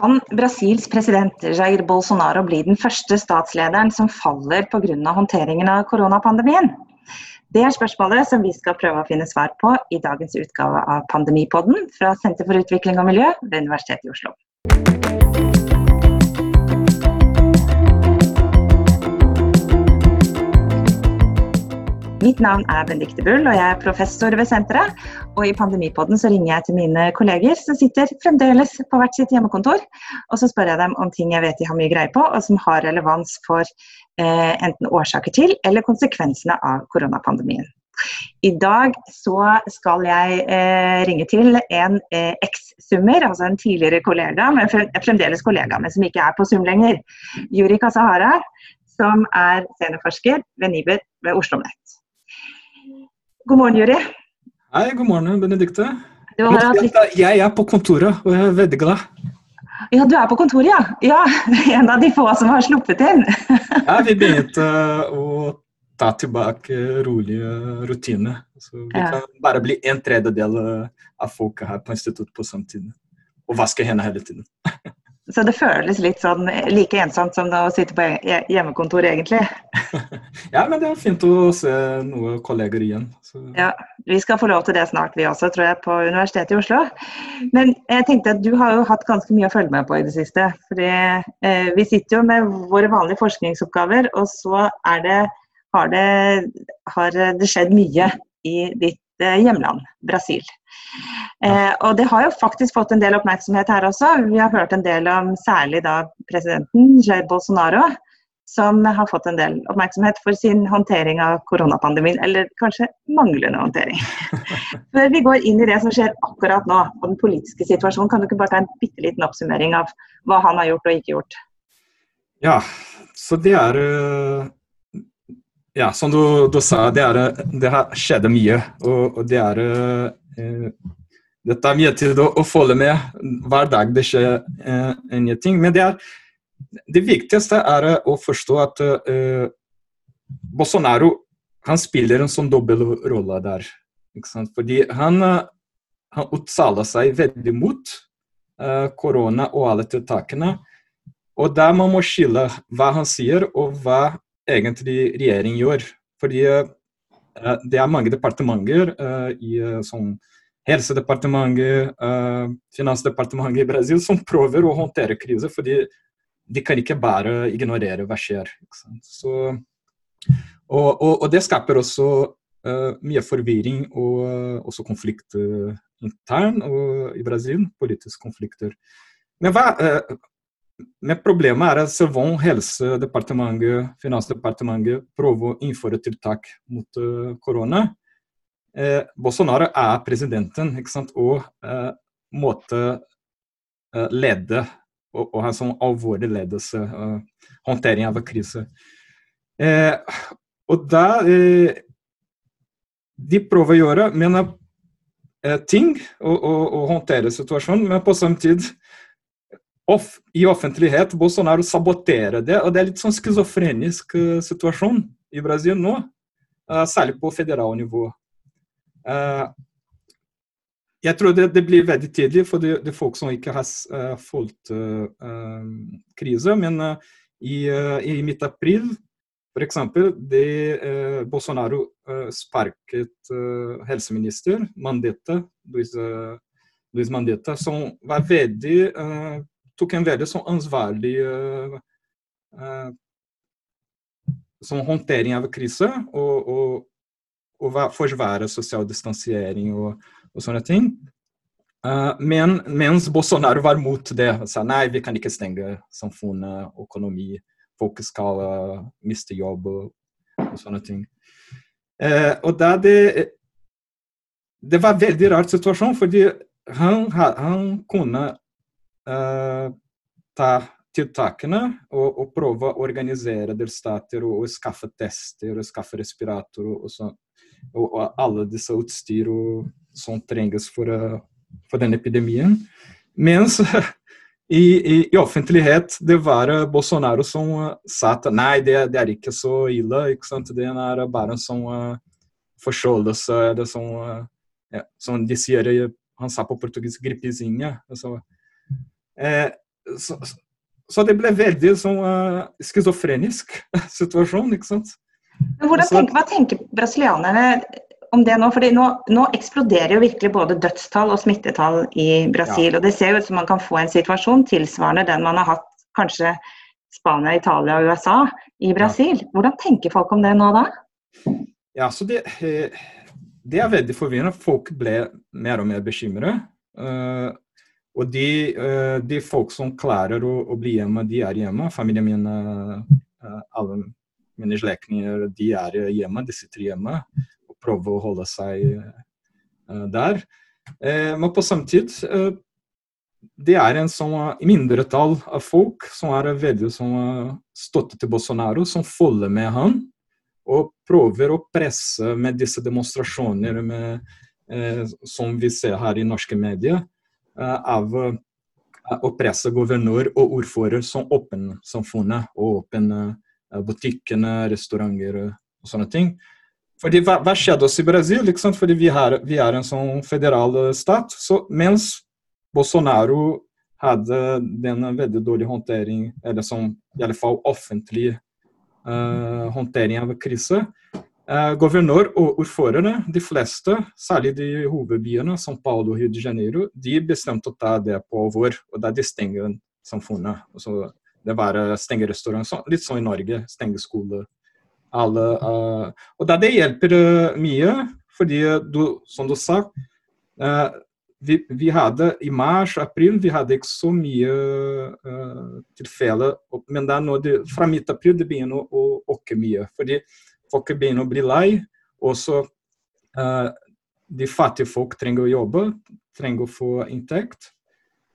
Kan Brasils president Jair Bolsonaro bli den første statslederen som faller pga. håndteringen av koronapandemien? Det er spørsmålet som vi skal prøve å finne svar på i dagens utgave av Pandemipodden fra Senter for utvikling og miljø ved Universitetet i Oslo. Mitt navn er Benedicte Bull, og jeg er professor ved senteret. Og i Pandemipodden så ringer jeg til mine kolleger som sitter fremdeles på hvert sitt hjemmekontor. Og så spør jeg dem om ting jeg vet de har mye greie på, og som har relevans for eh, enten årsaker til eller konsekvensene av koronapandemien. I dag så skal jeg eh, ringe til en eh, eks-summer, altså en tidligere kollega, men fremdeles kollega, men som ikke er på Sum lenger. Juri Kasahara, som er seniorforsker ved NIBR ved Oslo OsloMet. God morgen, Juri. Hei, god morgen, Benedikte. Litt... Jeg er på kontoret, og jeg er veldig glad. Ja, du er på kontoret, ja. ja. En av de få som har sluppet inn. ja, vi begynte å ta tilbake rolige rutiner. Så vi ja. kan bare bli en tredjedel av folket her på instituttet på samtidig. Og vaske hendene hele tiden. Så det føles litt sånn like ensomt som å sitte på hjemmekontor, egentlig. ja, men det er fint å se noen kolleger igjen. Så. Ja, Vi skal få lov til det snart, vi også, tror jeg, på Universitetet i Oslo. Men jeg tenkte at du har jo hatt ganske mye å følge med på i det siste. fordi eh, vi sitter jo med våre vanlige forskningsoppgaver, og så er det, har, det, har det skjedd mye i ditt hjemland, Brasil. Eh, og det har jo faktisk fått en del oppmerksomhet her også. Vi har hørt en del om særlig da presidenten Jair Bolsonaro, som har fått en del oppmerksomhet for sin håndtering av koronapandemien, eller kanskje manglende håndtering. Før vi går inn i det som skjer akkurat nå, og den politiske situasjonen, kan du ikke bare ta en bitte liten oppsummering av hva han har gjort og ikke gjort? Ja, så det er eh, Ja, som du, du sa, det, er, det har skjedd mye. Og, og det er Eh, Det tar mye tid å, å følge med hver dag det skjer eh, nye ting. Men det, er, det viktigste er å forstå at eh, Bolsonaro han spiller en sånn dobbel rolle der. Fordi han, han uttaler seg veldig mot eh, korona og alle tiltakene. Og der man må skille hva han sier og hva egentlig regjeringen gjør. Fordi eh, det er mange departementer uh, i sånn Helsedepartementet, Finansdepartementet i Brasil som prøver å håndtere krise, fordi de kan ikke bare ignorere hva skjer. Så, og, og, og, det skaper også uh, mye forvirring og også konflikt intern i Brasil, politiske konflikter. Men hva, men problemet er at Sevon Helsedepartementet, Finansdepartementet prøver å innføre tiltak mot korona, eh, Bolsonaro er presidenten, ikke sant, og eh, måtte eh, lede og, og en sånn alvorlig ledelse, eh, håndtering av krise. Eh, og da eh, De prøver å gjøre mener, eh, ting og, og, og, håndtere situasjonen, men på samme tid off, i offentlighet Bolsonaro saboterer det. og Det er litt sånn schizofrenisk situasjon i Brasil nå, særlig på federal nivå. Uh, jeg tror det, det, blir veldig tidlig for det, er folk som ikke har uh, fulgt uh, krisen. Men Men i, i midt april, f.eks., det Bolsonaro sparket helseminister Mandetta, Luis Mandetta, som var veldig tok en veldig sånn ansvarlig som håndtering av krise. og, og og forsvare sosial distansiering og, og sånne ting. Uh, men, mens Bolsonaro var mot det, sa nei, vi kan ikke stenge samfunnet, økonomi, folk skal uh, miste jobb og, og sånne ting. Uh, og da det Det var en veldig rar situasjon, fordi han, han kunne ta tiltakene og, og prøve å organisere delstater og, og skaffe tester og skaffe respirator og, sånn og, og alle disse utstyr som trengs for, uh, for denne epidemien. Mens i, i, offentlighet det var Bolsonaro som sa at nei, det, det, er ikke så ille. ikke sant? Det er bare en sånn uh, forkjølelse. Det som, uh, ja, som de sier Han sa på portugisisk 'gripezinha'. Altså, eh, så, så, det ble veldig sånn uh, schizofrenisk situasjon, ikke sant. Men hvordan tenker, Hva tenker brasilianerne om det nå? Fordi nå, nå, eksploderer jo virkelig både dødstall og smittetall i Brasil. Ja. Og det ser jo ut som man kan få en situasjon tilsvarende den man har hatt kanskje Spania, Italia og USA i Brasil. Ja. Hvordan tenker folk om det nå da? Ja, så det, eh, det er veldig forvirrende. Folk ble mer og mer bekymret. Uh, og de, uh, de, folk som klarer å, å, bli hjemme, de er hjemme. Familien min, uh, alle mine slektninger, de er hjemme. De sitter hjemme og prøver å holde seg der. Men på samme tid det er en sånn mindretall av folk som er veldig sånn støtte til Bolsonaro, som følger med han og prøver å presse med disse demonstrasjoner med, eh, som vi ser her i norske medier, eh, av å presse guvernør og ordfører som åpner samfunnet og åpner butikkene, restauranter og sånne ting. Fordi hva, hva skjedde oss i Brasil? Liksom? Fordi vi, har, vi, er en sånn federal eh, stat. Så mens Bolsonaro hadde den veldig dårlige håndtering, eller som i alle fall offentlig uh, håndtering av krise, uh, guvernør og ordførere, de fleste, særlig de hovedbyene, São Paulo og Rio de Janeiro, de bestemte å ta det på alvor, og da de stenger samfunnet. Altså, det var stenge restaurant, litt sånn i Norge, stenge skole alle uh, Og da det hjelper uh, mye, fordi du, som du sa uh, vi, vi, hadde i mars, april, vi hadde ikke så mye uh, tilfeller. Men da nå det, fra midt april det begynner å øke mye. Fordi folk begynner å bli lei. Og så uh, de fattige folk trenger å jobbe, trenger å få inntekt.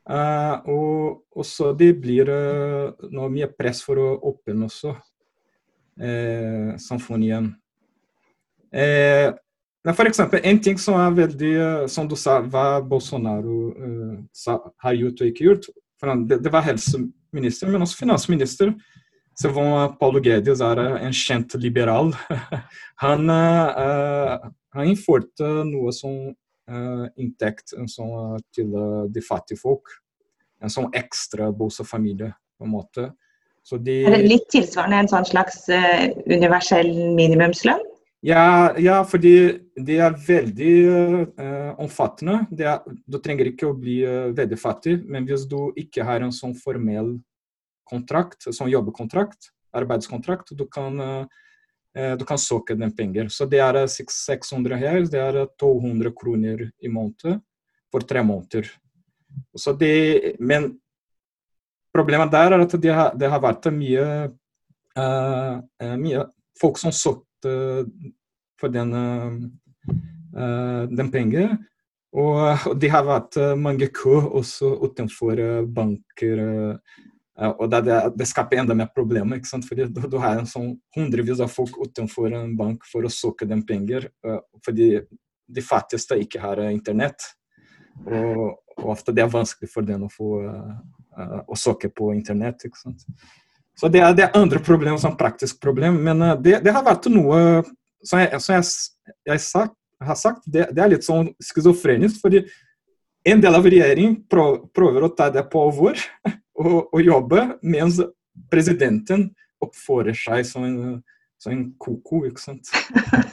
Uh, og, og, så det blir uh, mye press for å åpne også eh, samfonien. Eh, men for eksempel, En ting som er veldig eh, Som du sa, hva Bolsonaro uh, sa, har gjort og ikke gjort. Det, det, var helseminister, men også finansminister. Så Paulo Guedes er en kjent liberal. han, uh, han innførte noe som uh, inntekt sånn, til de fattige folk. En sånn ekstra bosafamilie, på en måte. De, er det litt tilsvarende en sånn slags uh, universell minimumslønn? Ja, ja, fordi det er veldig uh, omfattende. Er, du trenger ikke å bli uh, veldig fattig, men hvis du ikke har en sånn formell kontrakt, sånn jobbekontrakt, arbeidskontrakt, du kan, du kan søke den penger. Så det er 600 her, det er 200 kroner i måneden for tre måneder. Så det, men Problemet der er at det har, det har vært mye, uh, mye folk som søkte for den, uh, den penger. Og, og det har vært mange kø også utenfor banker. Uh, og det, det, skaper enda mer problemer. ikke sant? Fordi du, har en sånn hundrevis av folk utenfor en bank for å søke dem penger. fordi de fattigste ikke har internett. Og, og ofte det er vanskelig for dem å få å søke på internett. ikke sant? Så det er det andre problemer, som praktisk problem. Men det, det, har vært noe som jeg, som jeg, jeg sagt, har sagt, det, det, er litt sånn schizofrenisk. fordi en del av regjeringen prøver å ta det på alvor og, å jobbe, mens presidenten oppfører seg som en, som en koko. ikke sant?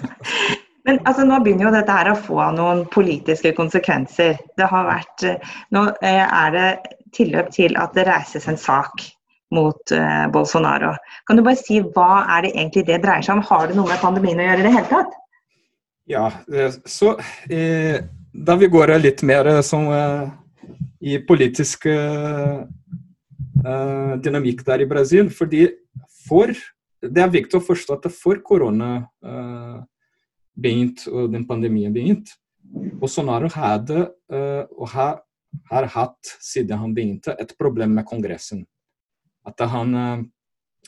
Men altså, nå begynner jo dette her å få noen politiske konsekvenser. Det har vært, Nå er det tilløp til at det reises en sak mot uh, Bolsonaro. Kan du bare si hva er det egentlig det dreier seg om? Har det noe med pandemien å gjøre i det hele tatt? Ja, eh, så eh, da vi går litt mer eh, som eh, i politisk eh, dynamikk der i Brasil, fordi for det er viktig å forstå at for korona begynte og den pandemien begynte, Bolsonaro hadde og har har hatt, siden han begynte, et problem med Kongressen. At han,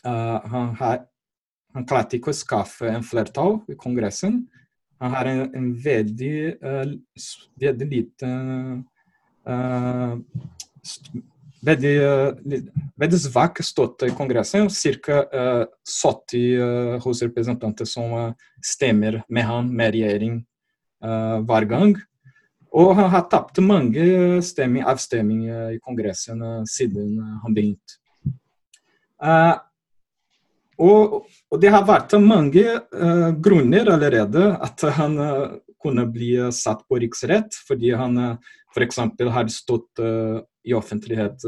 uh, han, har, han klarte ikke å skaffe en flertall i Kongressen. Han har en, en veldig, uh, veldig liten uh, veldig, veldig svak støtte i Kongressen. Ca. Uh, 70 hos representanter som stemmer med han, med regjering, hver gang. Og han har tapt mange avstemninger i Kongressen siden han begynte. Og, og, det har vært mange grunner allerede at han kunne bli satt på riksrett, fordi han uh, f.eks. har stått i offentlighet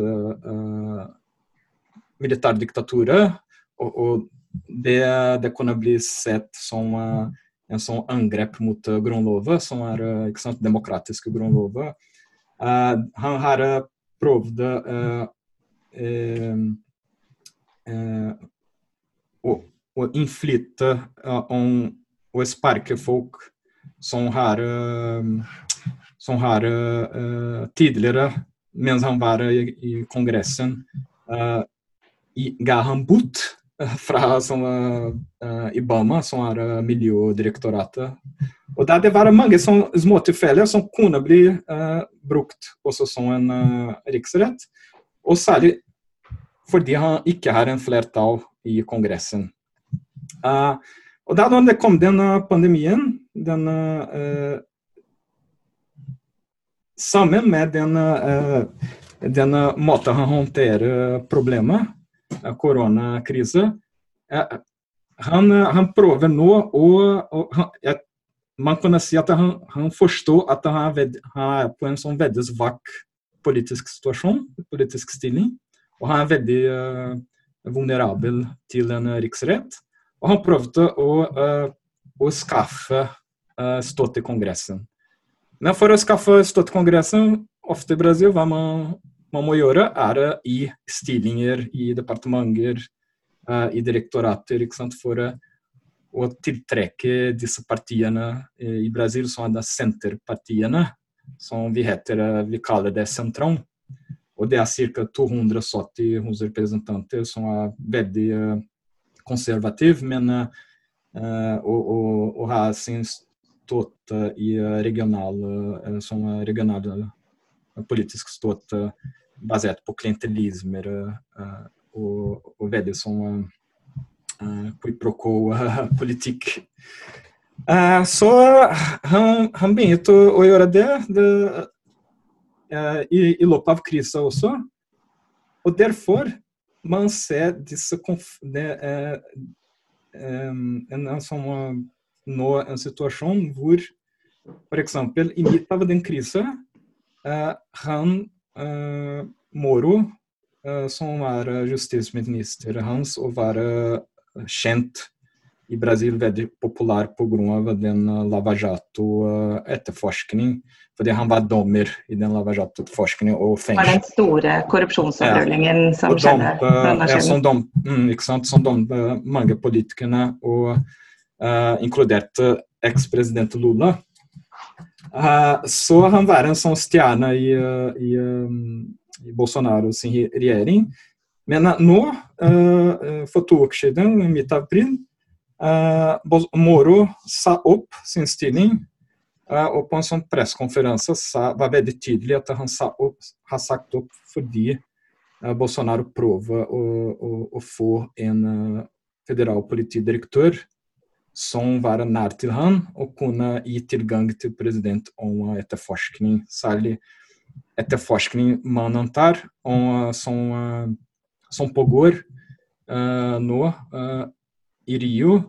militærdiktaturet. Og, og det, det, kunne bli sett som en sånn angrep mot uh, grunnloven, som er ikke sant, demokratiske Uh, han har prøvd å, å innflytte om å sparke folk som har, som har tidligere, mens han var i, i Kongressen, ga han bot fra som, uh, Ibama, som er Miljødirektoratet. Og der det var mange sånn, små tilfeller som kunne bli brukt også som en riksrett. Og særlig fordi han ikke har en flertall i Kongressen. Uh, og da det kom den pandemien, den, uh, sammen med den, uh, den måten han håndterer problemet, koronakrise han, han, prøver nå å, Man kan si at han, han forstår at han er, han er på en sånn veldig svak politisk situasjon, politisk stilling. Og han er veldig vulnerabel til en riksrett. Og han prøvde å, uh, å skaffe uh, støtte til Kongressen. Støtte i Kongressen, i Brasil, hva man, man må gjøre, er i stillinger i departementer, uh, i direktorater, for å tiltrekke disse partiene i Brasil, som er senterpartiene, som vi, heter, vi kaller det sentrum. Og det er ca. 270 representanter som er veldig uh, konservative, men og, og, og, har sin støtte i regionale, uh, som regionale politisk støtte basert på klientelisme og, og, veldig uh, quid pro quo-politikk. så han, han begynte å, å gjøre det. det Eh, i, i løpet av krisa også. Og derfor man ser disse det, eh, en, en, sånn, nå en situasjon hvor f.eks. i midt av den krisa eh, han eh, Moro, eh, som var justisminister hans og var eh, kjent i Brasil veldig populær pga. den Lava Jato-etterforskning fordi han var dommer i den Lava Jato-forskningen og fengsel. Det var den store korrupsjonsavrullingen ja. som skjedde? Ja, som dom, mm, som mange politikerne, og uh, inkludert ekspresident Lula. Uh, så han var en sånn stjerne i, i, um, i Bolsonaro sin regjering. Men nå, for to uker siden, i midt av april, Moro sa opp sin stilling Uh, og på en sånn pressekonferanse var veldig tydelig at han opp, har sagt opp fordi uh, Bolsonaro prøver å, å, å, få en uh, federal politidirektør som var nær til han og kunne gi tilgang til president om etterforskning. Særlig etterforskning man antar om, som, som pågår nå i Rio.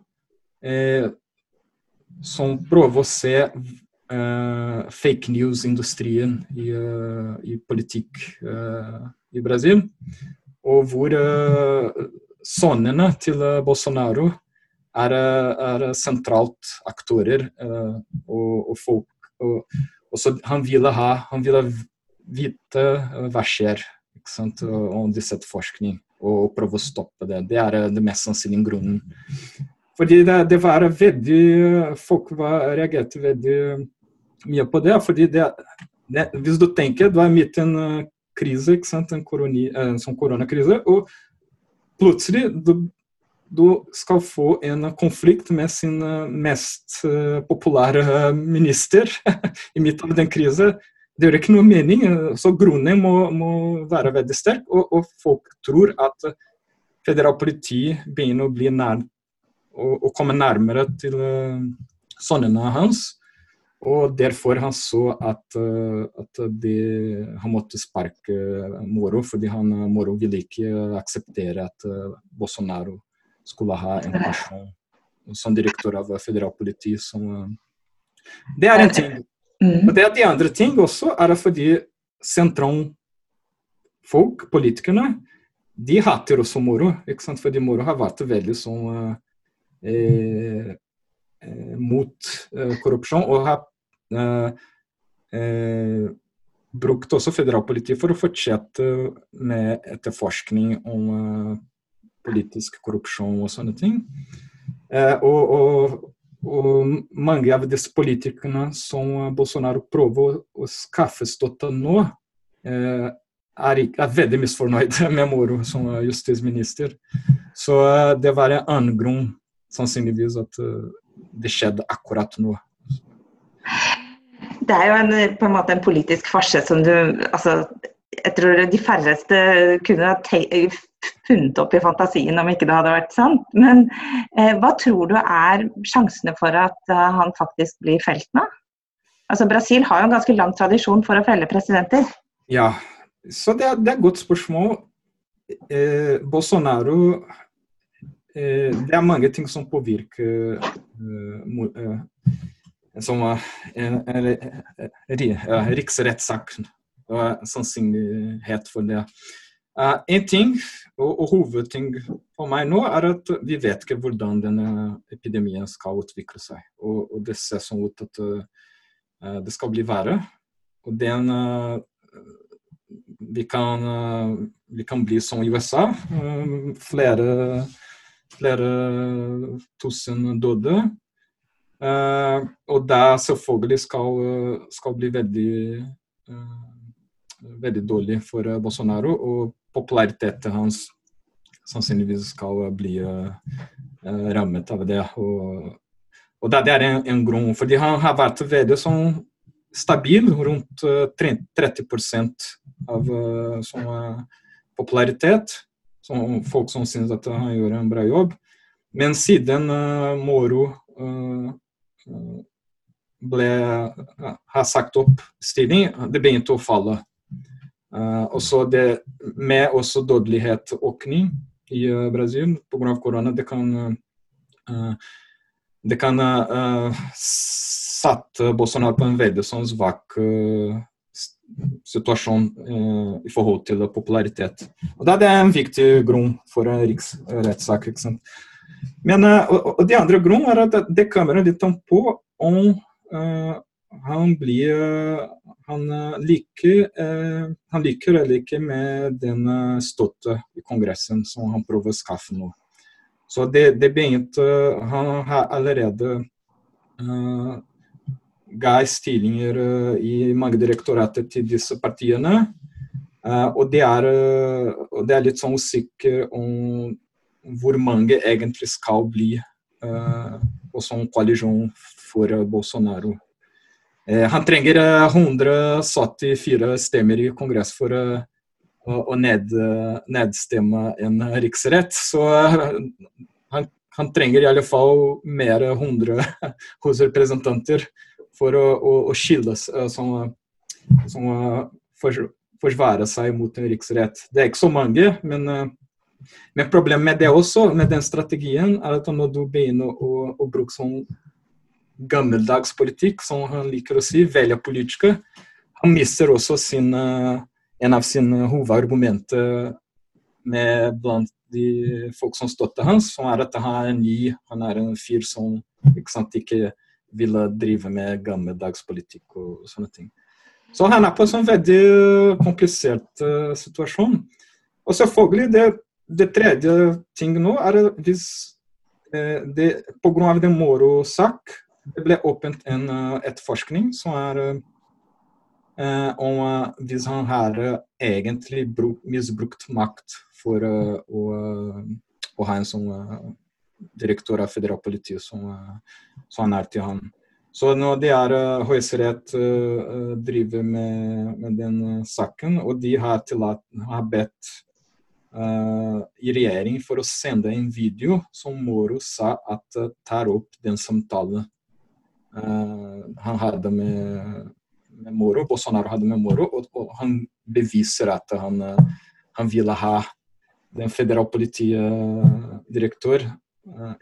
som prøver å se uh, fake news-industrien i, uh, i, politikk uh, i Brasil. Og hvor sønnene til Bolsonaro er, er sentralt aktører og, og, folk. Og, og han ville ha han ville vite hva skjer om disse etterforskning og prøve å stoppe det. Det er det mest sannsynlige grunnen. Fordi det, det var veldig Folk var, reagerte veldig mye på det. fordi det, det, Hvis du tenker du er midt i en krise, ikke sant? en, koroni, en sånn koronakrise, og plutselig du, du, skal få en konflikt med sin uh, mest populære minister i midten av den krisen. Det gjør ikke noe mening. så Grunnen må, må være veldig sterk, og, og folk tror at federal politi begynner å bli nær, og, og komme nærmere til sønnene hans. Og derfor han så at, at de, han måtte sparke Moro, fordi han, Moro ville ikke akseptere at Bolsonaro skulle ha en person som direktør av federalpoliti. Som, det er en ting. Og det er de andre ting også er fordi sentrumfolk, politikerne, de hater også Moro. ikke sant? Fordi Moro har vært veldig sånn eh, eh, mot eh, korrupsjon. Og har brukt også federalpolitiet for å fortsette med etterforskning om politisk korrupsjon og sånne ting. Og, og, og, mange av disse politikerne som Bolsonaro prøver å skaffe støtte nå, er, er veldig misfornøyd med Moro som justisminister. Så det var en annen grunn, sannsynligvis, at det skjedde akkurat nå. Det er jo en, på en måte en politisk farse som du altså, Jeg tror de færreste kunne ha funnet opp i fantasien om ikke det hadde vært sant. Men eh, hva tror du er sjansene for at uh, han faktisk blir felt nå? Altså Brasil har jo en ganske lang tradisjon for å felle presidenter. Ja, så det er, det er et godt spørsmål. Eh, Bolsonaro eh, Det er mange ting som påvirker som var og sannsynlighet for det. Uh, en ting, og, og, hovedting for meg nå, er at vi vet ikke hvordan denne epidemien skal utvikle seg. Og, og det ser sånn ut at uh, det skal bli verre. Og den uh, vi, kan, vi kan bli som i USA. flere, flere tusen døde. Uh, og det selvfølgelig skal, skal bli veldig, uh, veldig dårlig for uh, Bolsonaro. Og populariteten hans sannsynligvis skal bli rammet av det. Og, og det, er en, en, grunn, fordi han har vært veldig sånn stabil, rundt 30% av sånn popularitet. Som folk som syns at han gjør en bra jobb. Men siden Moro ble, har sagt opp stilling, det begynte å falle. Uh, også det, med også dødelighet økning i uh, Brasil pga. korona. Det kan, uh, det kan uh, sette Bolsonaro på en veldig sånn svak situasjon i forhold til popularitet. Og Det er en viktig grunn for en riksrettssak. Men og, de andre grunnen er at det kommer litt an på om han blir han liker, han liker eller ikke med den støtte i Kongressen som han prøver å skaffe nå. Så det, det begynte Han har allerede uh, ga stillinger i mange direktorater til disse partiene. Uh, og, det er, uh, det er litt sånn usikker om hvor mange egentlig skal bli uh, sånn koalisjon for Bolsonaro. Uh, han trenger 174 stemmer i Kongress for uh, å ned, nedstemme en riksrett. Så han, han, trenger i alle fall mer 100 hos representanter for å, å, å skille som, som for, forsvare seg mot en riksrett. Det er ikke så mange, men men problemet med det også, med den strategien, er at når du begynner å, å bruke sånn gammeldags politikk, som han liker å si, velger politikere, han mister også sin, en av sine hovedargumenter med blant de folk som støtter hans, som er at han er ny, han er en fyr som ikke, sant, ikke ville drive med gammeldags politikk og sånne ting. Så han er på en sånn veldig komplisert uh, situasjon. Og selvfølgelig, det det tredje ting nå er hvis eh, det pga. den Moro-sak det ble åpent en uh, etterforskning som er uh, om uh, hvis han har egentlig bruk, misbrukt makt for å, å, ha en sånn direktør av federalpolitiet som, som han er til han. Så nå det er Høyesterett driver med, med, den saken, og de har, tillatt, har bedt uh, i regjering for å sende en video som Moro sa at uh, tar opp den samtalen han hadde med, med Moro, Bolsonaro hadde med Moro, og, og han beviser at han, han ville ha den federalpolitidirektør,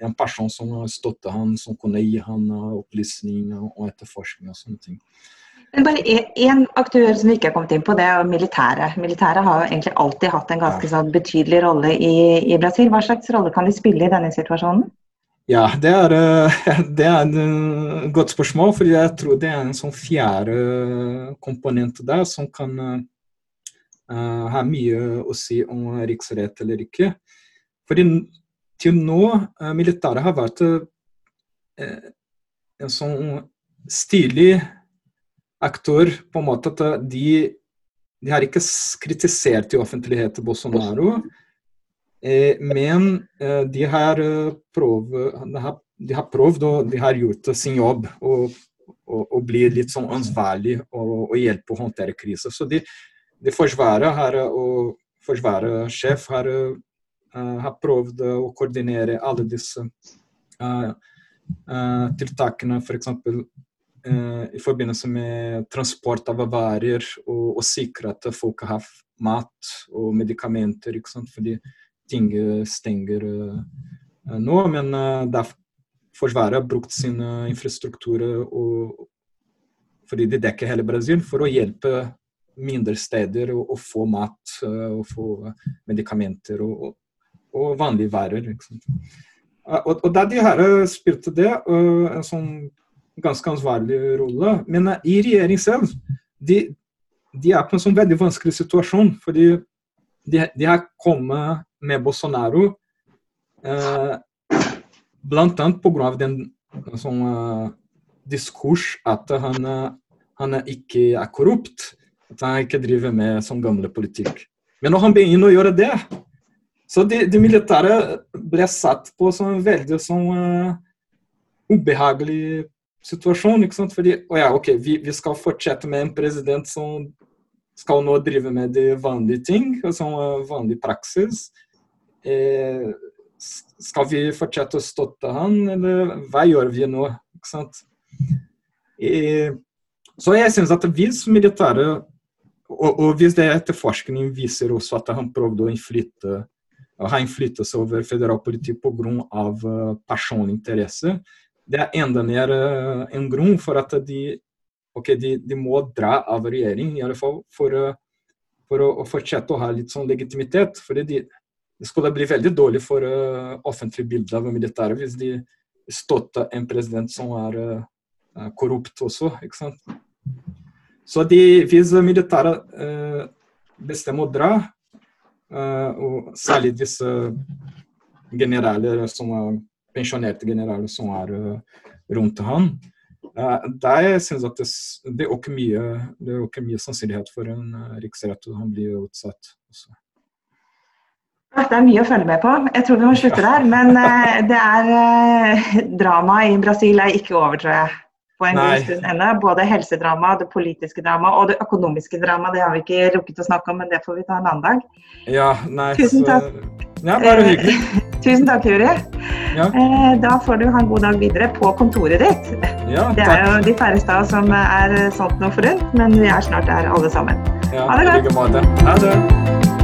en person som støttet han, som kunne gi han opplysninger og etterforskning og sånne ting. Men bare én aktør som vi ikke har kommet inn på, det er militæret. Militæret har jo egentlig alltid hatt en ganske sånn betydelig rolle i, i, Brasil. Hva slags rolle kan de spille i denne situasjonen? Ja, det er, eh, det er et eh, godt spørsmål. for jeg tror det er en sånn fjerde komponent der som kan uh, ha mye å si om riksrett eller ikke. Fordi til nå uh, militæret har vært uh, en sånn stilig aktør på en måte at de, de har ikke kritisert i offentlighet Bolsonaro, eh, men eh, de har prøvd de har prøvd og de har gjort sin jobb og, og, og blir litt sånn ansvarlig og, og hjelpe å håndtere kriser. Så de, de forsvaret har, og forsvarssjef har, uh, har prøvd å koordinere alle disse uh, uh, tiltakene, f.eks. Uh, i forbindelse med transport av varer og, og sikre at folk har mat og medikamenter. ikke sant? Fordi ting stenger uh, nå. Men uh, Forsvaret har brukt sin infrastruktur og, fordi de dekker hele Brasil, for å hjelpe mindre steder å, få mat og få medikamenter og, og vanlige varer. Og, og, da de her spilte det, en sånn ganske ansvarlig rolle. Men eh, i regjering selv, de, de, er på en sånn veldig vanskelig situasjon. Fordi de, de har kommet med Bolsonaro blant annet pga. den sånn, uh, diskurs at han, uh, han ikke er korrupt. At han ikke driver med sånn gamle politikk. Men når han begynner å gjøre det, så de, de militære ble satt på sånn veldig sånn uh, ubehagelig situasjon. ikke sant? Fordi å ja, ok, vi, vi, skal fortsette med en president som skal nå drive med de vanlige ting, som vanlig praksis. Eh, skal vi fortsette å støtte han, eller hva gjør vi nå? ikke sant? Eh, så jeg syns at hvis militæret og, og, hvis det etterforskning viser også at han prøvde å innflytte ha innflytelse over federal politikk pga. Uh, personlig interesse, det er enda mer uh, en grunn for at de, okay, de, de, må dra av regjering, i alle fall for, uh, for å, å, fortsette å ha litt sånn legitimitet. fordi de, det skulle bli veldig dårlig for uh, offentlig bilde av militæret hvis de støtter en president som er uh, korrupt også. ikke sant? Så de, hvis militæret uh, bestemmer å dra, og særlig disse generaler som er pensjonerte generaler som er rundt han. Der syns jeg at det, det, er ikke mye, det er ikke mye sannsynlighet for en riksrett, og han blir utsatt. Også. Det er mye å følge med på. Jeg tror vi må slutte der. Men det er dramaet i Brasil er ikke over, tror jeg. På en god stund ennå. Både helsedrama, det politiske drama og det økonomiske drama. Det har vi ikke rukket å snakke om, men det får vi ta en annen dag. Ja, nei, Tusen takk. Ja, bare hyggelig. Tusen takk, Juri. Ja. Eh, da får du ha en god dag videre på kontoret ditt. Ja, det er jo de færreste av oss som er sånt noe forunt, men vi er snart der alle sammen. Ja, ha det godt. Ha det.